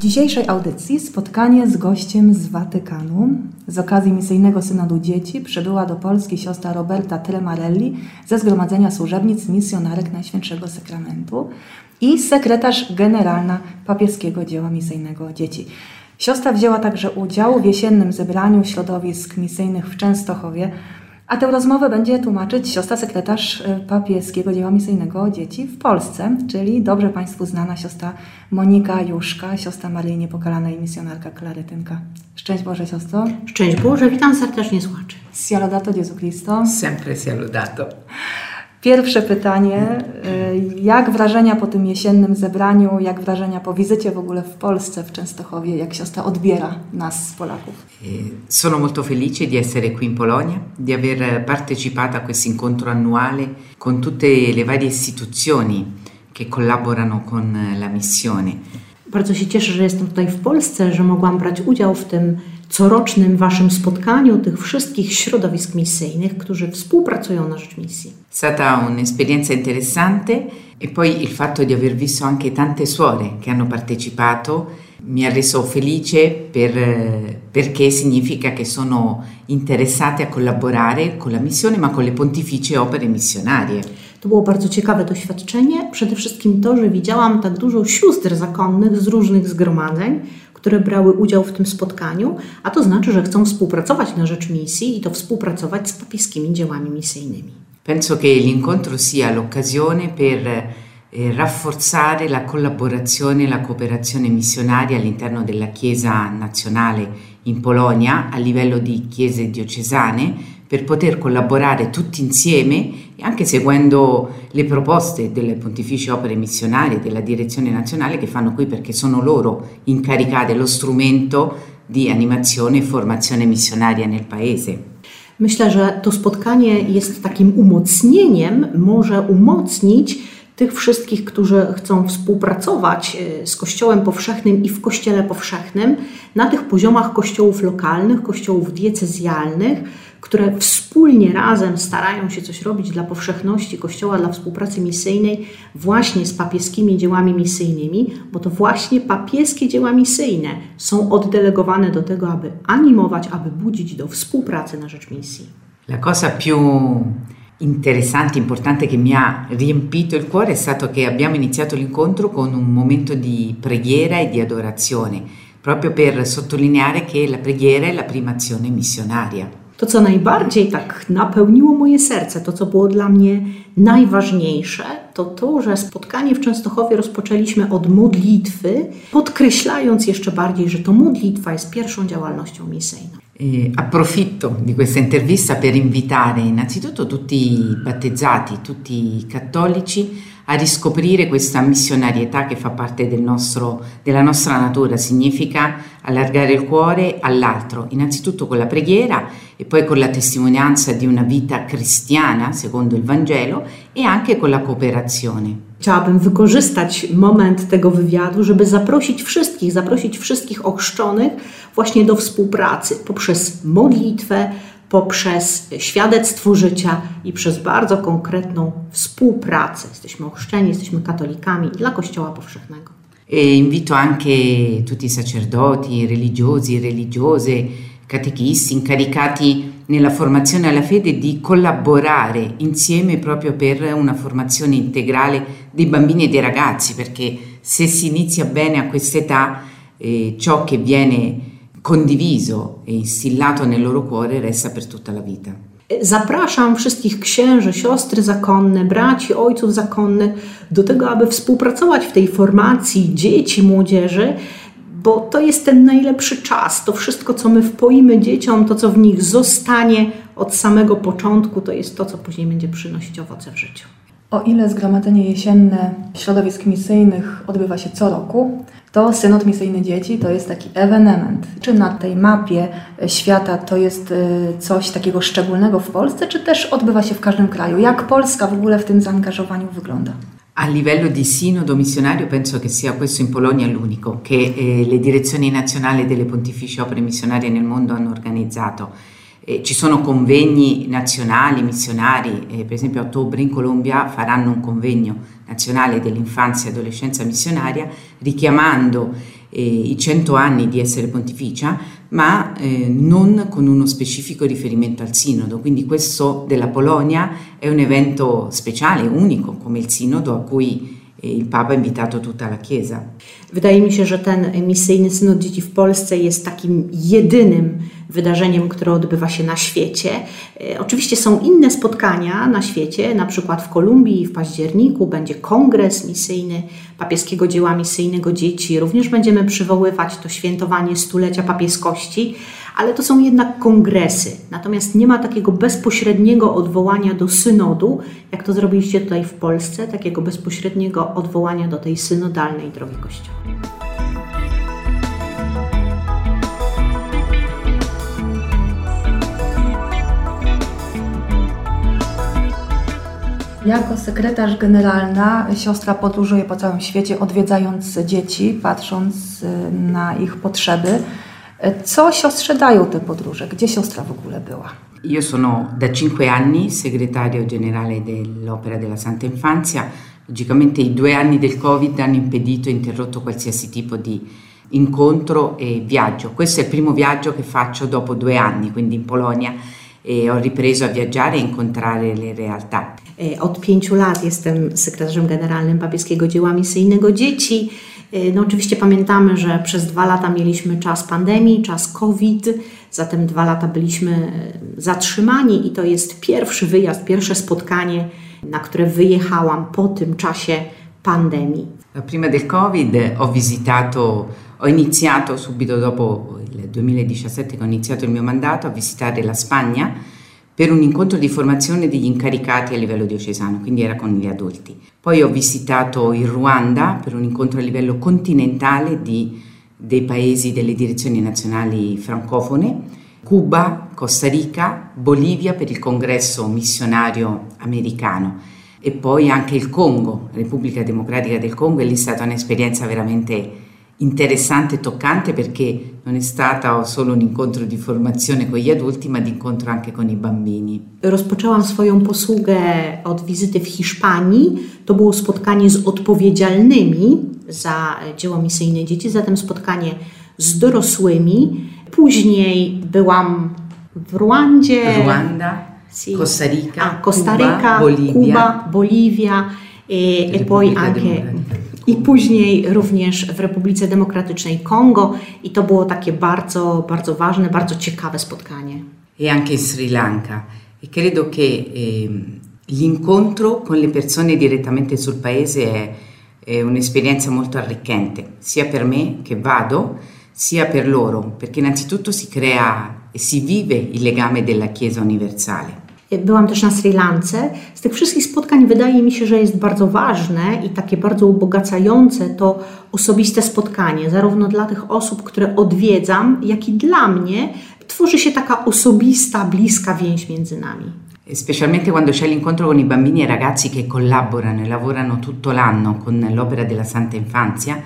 Dzisiejszej audycji spotkanie z gościem z Watykanu. Z okazji misyjnego synodu dzieci przybyła do Polski siostra Roberta Tremarelli ze Zgromadzenia Służebnic Misjonarek Najświętszego Sakramentu i sekretarz generalna papieskiego dzieła misyjnego dzieci. Siostra wzięła także udział w jesiennym zebraniu środowisk misyjnych w Częstochowie, a tę rozmowę będzie tłumaczyć siostra sekretarz e, papieskiego dzieła misyjnego dzieci w Polsce, czyli dobrze Państwu znana siostra Monika Juszka, siostra Maryi Niepokalanej misjonarka Klaretynka. Szczęść Boże, siostro. Szczęść Boże, witam serdecznie słuchaczy. Sia lodato Gesù Cristo. Sempre sia lodato. Pierwsze pytanie. y, Jak wrażenia po tym jesiennym zebraniu, jak wrażenia po wizycie w ogóle w Polsce, w Częstochowie, jak siostra odbiera nas, Polaków? Sono molto felice di essere qui in Polonia, di aver partecipato a questo incontro annuale con tutte le varie istituzioni che collaborano con la missione. Bardzo się cieszę, że jestem tutaj w Polsce, że mogłam brać udział w tym corocznym Waszym spotkaniu tych wszystkich środowisk misyjnych, którzy współpracują na rzecz misji. È stata un'esperienza interessante e poi il fatto di aver visto anche tante suore che hanno partecipato mi ha reso felice per, perché significa che sono interessate a collaborare con la missione ma con le pontificie opere missionarie. To było bardzo ciekawe doświadczenie. Przede wszystkim to, że widziałam tak dużo sióstr zakonnych z różnych zgromadzeń, które brały udział w tym spotkaniu, a to znaczy, że chcą współpracować na rzecz misji i to współpracować z papieskimi dziełami misyjnymi. Penso che l'incontro sia l'occasione per eh, rafforzare la collaborazione e la cooperazione missionaria all'interno della Chiesa nazionale in Polonia a livello di chiese diocesane per poter collaborare tutti insieme anche seguendo le proposte delle pontificie opere missionarie della direzione nazionale che fanno qui perché sono loro incaricate lo strumento di animazione e formazione missionaria nel paese. Myślę, że to spotkanie jest takim umocnieniem, może umocnić tych wszystkich, którzy chcą współpracować e, z Kościołem Powszechnym i w Kościele Powszechnym na tych poziomach kościołów lokalnych, kościołów diecezjalnych, które wspólnie razem starają się coś robić dla powszechności Kościoła, dla współpracy misyjnej, właśnie z papieskimi dziełami misyjnymi, bo to właśnie papieskie dzieła misyjne są oddelegowane do tego, aby animować, aby budzić do współpracy na rzecz misji. La cosa più interessante, importante che mi ha riempito il cuore è stato che abbiamo iniziato l'incontro con un momento di preghiera e di adorazione, proprio per sottolineare che la preghiera è la prima azione missionaria. To, co najbardziej tak napełniło moje serce, to, co było dla mnie najważniejsze, to to, że spotkanie w Częstochowie rozpoczęliśmy od modlitwy, podkreślając jeszcze bardziej, że to modlitwa jest pierwszą działalnością misyjną. E approfitto di questa intervista per invitare innanzitutto tutti i battezzati, tutti i cattolici a riscoprire questa missionarietà che fa parte del nostro, della nostra natura, significa allargare il cuore all'altro, innanzitutto con la preghiera e poi con la testimonianza di una vita cristiana secondo il Vangelo e anche con la cooperazione. Chciałabym wykorzystać moment tego wywiadu, żeby zaprosić wszystkich, zaprosić wszystkich ochrzczonych właśnie do współpracy poprzez modlitwę, poprzez świadectwo życia i przez bardzo konkretną współpracę. Jesteśmy ochrzczeni, jesteśmy katolikami dla Kościoła Powszechnego. E invito anche tutti i sacerdoti, religiosi e religiose, catechisti incaricati nella formazione alla fede di collaborare insieme proprio per una formazione integrale dei bambini e dei ragazzi, perché se si inizia bene a quest'età eh, ciò che viene condiviso e instillato nel loro cuore resta per tutta la vita. Zapraszam wszystkich księży, siostry zakonne, braci, ojców zakonnych do tego, aby współpracować w tej formacji dzieci, młodzieży, bo to jest ten najlepszy czas. To wszystko, co my wpoimy dzieciom, to co w nich zostanie od samego początku, to jest to, co później będzie przynosić owoce w życiu. O ile zgromadzenie jesienne środowisk misyjnych odbywa się co roku, to Synod Misyjny Dzieci to jest taki ewenement. Czy na tej mapie świata to jest y, coś takiego szczególnego w Polsce, czy też odbywa się w każdym kraju? Jak Polska w ogóle w tym zaangażowaniu wygląda? A livello di sinodo missionario penso che sia questo in Polonia l'unico che eh, le direzioni nazionali delle pontificie opere missionarie nel mondo hanno organizzato. Eh, ci sono convegni nazionali, missionari, eh, per esempio a ottobre in Colombia faranno un convegno nazionale dell'infanzia e adolescenza missionaria richiamando eh, i cento anni di essere pontificia, ma eh, non con uno specifico riferimento al sinodo. Quindi questo della Polonia è un evento speciale, unico, come il sinodo a cui il Papa invitato tutta la Chiesa. Wydaje mi się, że ten misyjny synod dzieci w Polsce jest takim jedynym wydarzeniem, które odbywa się na świecie. E, oczywiście są inne spotkania na świecie, na przykład w Kolumbii w październiku będzie kongres misyjny papieskiego dzieła misyjnego dzieci. Również będziemy przywoływać to świętowanie stulecia papieskości, ale to są jednak kongresy. Natomiast nie ma takiego bezpośredniego odwołania do synodu, jak to zrobiliście tutaj w Polsce, takiego bezpośredniego odwołania do tej synodalnej drogi Kościoła. Jako sekretarz generalna siostra podróżuje po całym świecie, odwiedzając dzieci, patrząc y, na ich potrzeby. Co siostrze dają te podróże? Gdzie siostra w ogóle była? Io sono da cinque anni segretario generale dell'Opera della Santa Infanzia. Logicamente i due anni del Covid hanno impedito e interrotto qualsiasi tipo di incontro e viaggio. Questo è il primo viaggio che faccio dopo due anni, quindi in Polonia, e ho ripreso a viaggiare e incontrare le realtà. E, od pięciu lat jestem sekretarzem generalnym papieskiego dzieła misyjnego dzieci. E, no oczywiście pamiętamy, że przez dwa lata mieliśmy czas pandemii, czas COVID, zatem dwa lata byliśmy e, zatrzymani i to jest pierwszy wyjazd, pierwsze spotkanie, na które wyjechałam po tym czasie pandemii. Prima del Covid ho visitato, ho iniziato subito dopo il 2017 che ho iniziato il mio mandato a visitare la Spagna per un incontro di formazione degli incaricati a livello diocesano, quindi era con gli adulti. Poi ho visitato il Ruanda per un incontro a livello continentale di, dei paesi delle direzioni nazionali francofone, Cuba, Costa Rica, Bolivia per il congresso missionario americano e poi anche il Congo, Repubblica Democratica del Congo, e lì è stata un'esperienza veramente interessante e toccante perché non è stata solo un incontro di formazione con gli adulti, ma di incontro anche con i bambini. Rozpoczęłam swoją posługę od wizyty w Hiszpanii. To było spotkanie z odpowiedzialnymi za dzieło misyjne dzieci, zatem spotkanie z dorosłymi. Później byłam w Rwandzie. Rwanda, sì. Costa Rica, ah, Costa Rica, Cuba, Bolivia, Cuba, Bolivia e, e poi anche i później również w Republice Demokratycznej Kongo i to było takie bardzo, bardzo ważne, bardzo ciekawe spotkanie. E anche in Sri Lanka. E credo che eh, l'incontro con le persone direttamente sul paese è, è un'esperienza molto arricchente, sia per me che vado, sia per loro, perché innanzitutto si crea e si vive il legame della Chiesa universale. Byłam też na Sri Lance. Z tych wszystkich spotkań wydaje mi się, że jest bardzo ważne i takie bardzo ubogacające to osobiste spotkanie, zarówno dla tych osób, które odwiedzam, jak i dla mnie. Tworzy się taka osobista, bliska więź między nami. Specialmente quando c'è l'incontro con i bambini e ragazzi che collaborano e lavorano tutto l'anno con l'opera della Santa Infanzia,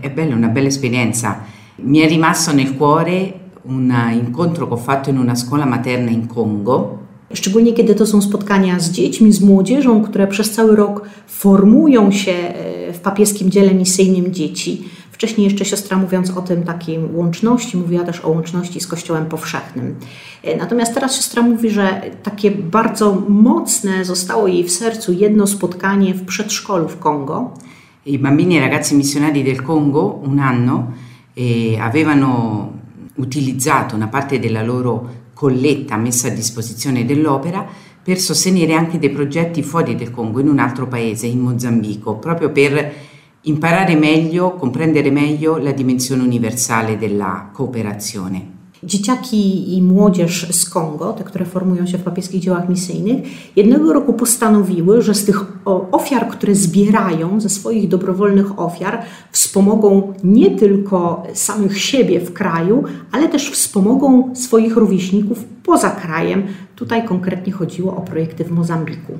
è bella, una bella esperienza. Mi è rimasto nel cuore un incontro che ho fatto in una scuola materna in Congo, Szczególnie kiedy to są spotkania z dziećmi, z młodzieżą, które przez cały rok formują się e, w papieskim dziele misyjnym dzieci. Wcześniej jeszcze siostra mówiąc o tym takiej łączności, mówiła też o łączności z Kościołem powszechnym. E, natomiast teraz siostra mówi, że takie bardzo mocne zostało jej w sercu jedno spotkanie w przedszkolu w Kongo. I bambini e ragazzi missionari del Congo un anno eh, avevano utilizzato una parte della loro colletta messa a disposizione dell'opera per sostenere anche dei progetti fuori del Congo, in un altro paese, in Mozambico, proprio per imparare meglio, comprendere meglio la dimensione universale della cooperazione. Dzieciaki i młodzież z Kongo, te, które formują się w papieskich dziełach misyjnych, jednego roku postanowiły, że z tych ofiar, które zbierają, ze swoich dobrowolnych ofiar, wspomogą nie tylko samych siebie w kraju, ale też wspomogą swoich rówieśników poza krajem. Tutaj konkretnie chodziło o projekty w Mozambiku.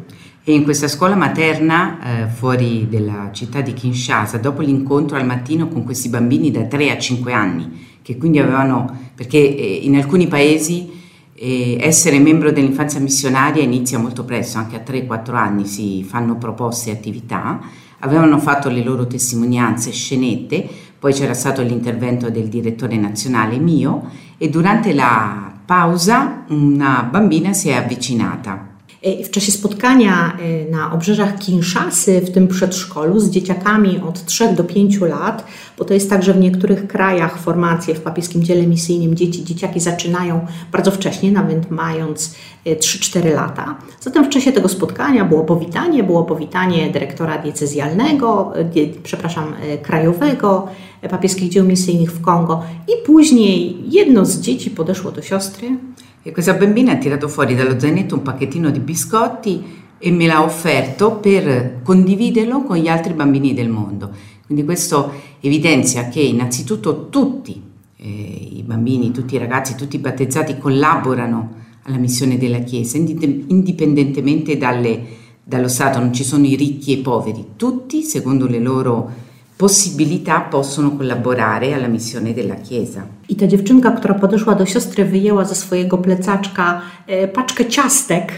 E in questa scuola materna, eh, fuori della città di Kinshasa, dopo l'incontro al mattino con questi bambini da 3 a 5 anni, che quindi avevano, perché eh, in alcuni paesi eh, essere membro dell'infanzia missionaria inizia molto presto, anche a 3-4 anni si fanno proposte e attività, avevano fatto le loro testimonianze, scenette, poi c'era stato l'intervento del direttore nazionale mio e durante la pausa una bambina si è avvicinata w czasie spotkania e, na obrzeżach Kinshasy, w tym przedszkolu, z dzieciakami od 3 do 5 lat, bo to jest tak, że w niektórych krajach formacje w papieskim dziele misyjnym dzieci, dzieciaki zaczynają bardzo wcześnie, nawet mając 3-4 e, lata. Zatem w czasie tego spotkania było powitanie, było powitanie dyrektora diecezjalnego, die, przepraszam, krajowego papieskich dzieł misyjnych w Kongo i później jedno z dzieci podeszło do siostry E questa bambina ha tirato fuori dallo zainetto un pacchettino di biscotti e me l'ha offerto per condividerlo con gli altri bambini del mondo. Quindi questo evidenzia che innanzitutto tutti eh, i bambini, tutti i ragazzi, tutti i battezzati collaborano alla missione della Chiesa, indipendentemente dalle, dallo Stato, non ci sono i ricchi e i poveri, tutti secondo le loro possibilità possono collaborare alla missione della Chiesa. I ta dziewczynka, która podeszła do siostry, wyjęła ze swojego plecaczka e, paczkę ciastek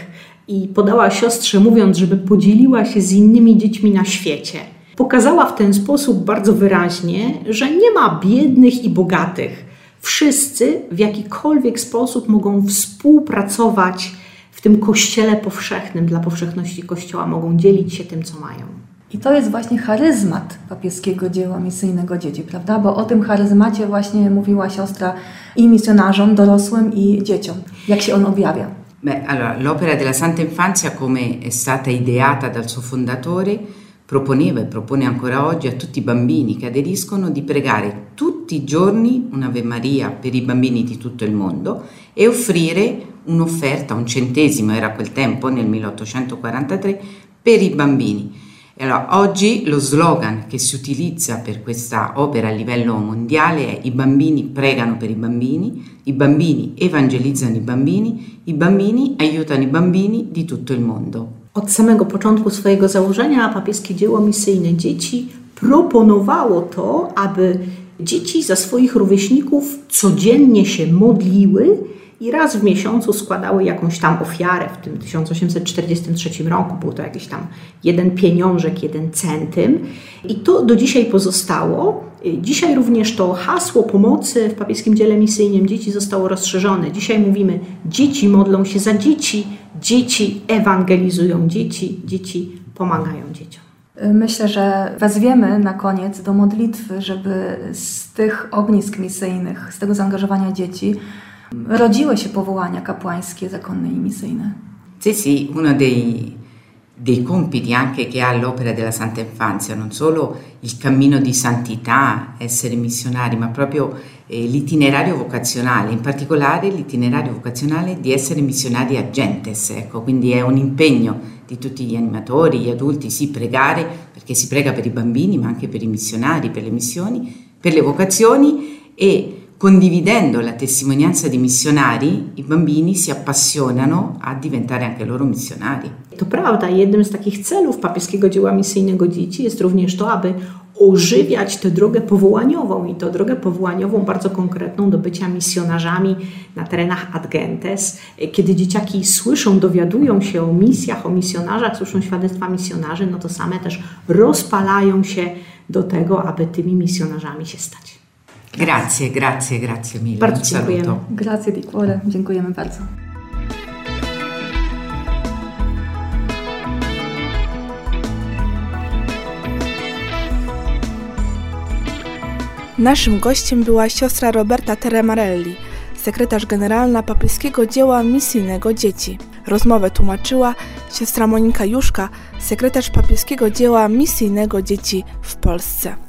i podała siostrze, mówiąc, żeby podzieliła się z innymi dziećmi na świecie. Pokazała w ten sposób bardzo wyraźnie, że nie ma biednych i bogatych. Wszyscy w jakikolwiek sposób mogą współpracować w tym kościele powszechnym, dla powszechności kościoła, mogą dzielić się tym, co mają. I to jest właśnie charyzmat papieskiego dzieła misyjnego dzieci, prawda? Bo o tym charyzmacie właśnie mówiła siostra i misjonarzom, dorosłym i dzieciom. Jak się on objawia? Beh, allora, l'opera della Santa Infanzia, come è stata ideata dal suo fondatore, proponeva e propone ancora oggi a tutti i bambini che aderiscono di pregare tutti i giorni un'Ave Maria per i bambini di tutto il mondo e offrire un'offerta, un centesimo era quel tempo, nel 1843, per i bambini. Allora, oggi lo slogan che si utilizza per questa opera a livello mondiale è i bambini pregano per i bambini, i bambini evangelizzano i bambini, i bambini aiutano i bambini di tutto il mondo. Od samego początku swojego założenia papieskie dzieło misyjne dzieci proponowało to, aby dzieci za swoich rówieśników codziennie się modliły i raz w miesiącu składały jakąś tam ofiarę. W tym 1843 roku był to jakiś tam jeden pieniążek, jeden centym. I to do dzisiaj pozostało. Dzisiaj również to hasło pomocy w papieskim dziele misyjnym dzieci zostało rozszerzone. Dzisiaj mówimy, dzieci modlą się za dzieci, dzieci ewangelizują dzieci, dzieci pomagają dzieciom. Myślę, że wezwiemy na koniec do modlitwy, żeby z tych ognisk misyjnych, z tego zaangażowania dzieci, rodziły się powołania kapłańskie, zakonne i misyjne. Sì, sì, uno dei, dei compiti anche che ha l'opera della Santa Infanzia, non solo il cammino di santità, essere missionari, ma proprio eh, l'itinerario vocazionale, in particolare l'itinerario vocazionale di essere missionari agentes, ecco, quindi è un impegno di tutti gli animatori, gli adulti, sì, pregare, perché si prega per i bambini, ma anche per i missionari, per le missioni, per le vocazioni e condividendo la testimonianza di missionari, i bambini si appassionano a diventare anche loro missionari. To prawda, jednym z takich celów papieskiego dzieła misyjnego dzieci jest również to, aby ożywiać tę drogę powołaniową i tę drogę powołaniową bardzo konkretną do bycia misjonarzami na terenach Ad Gentes. Kiedy dzieciaki słyszą, dowiadują się o misjach, o misjonarzach, słyszą świadectwa misjonarzy, no to same też rozpalają się do tego, aby tymi misjonarzami się stać. Grazie, grazie, grazie mille. Bardzo dziękujemy. saluto. Grazie di cuore, dziękujemy bardzo. Naszym gościem była siostra Roberta Teremarelli, sekretarz generalna papieskiego dzieła misyjnego dzieci. Rozmowę tłumaczyła siostra Monika Juszka, sekretarz papieskiego dzieła misyjnego dzieci w Polsce.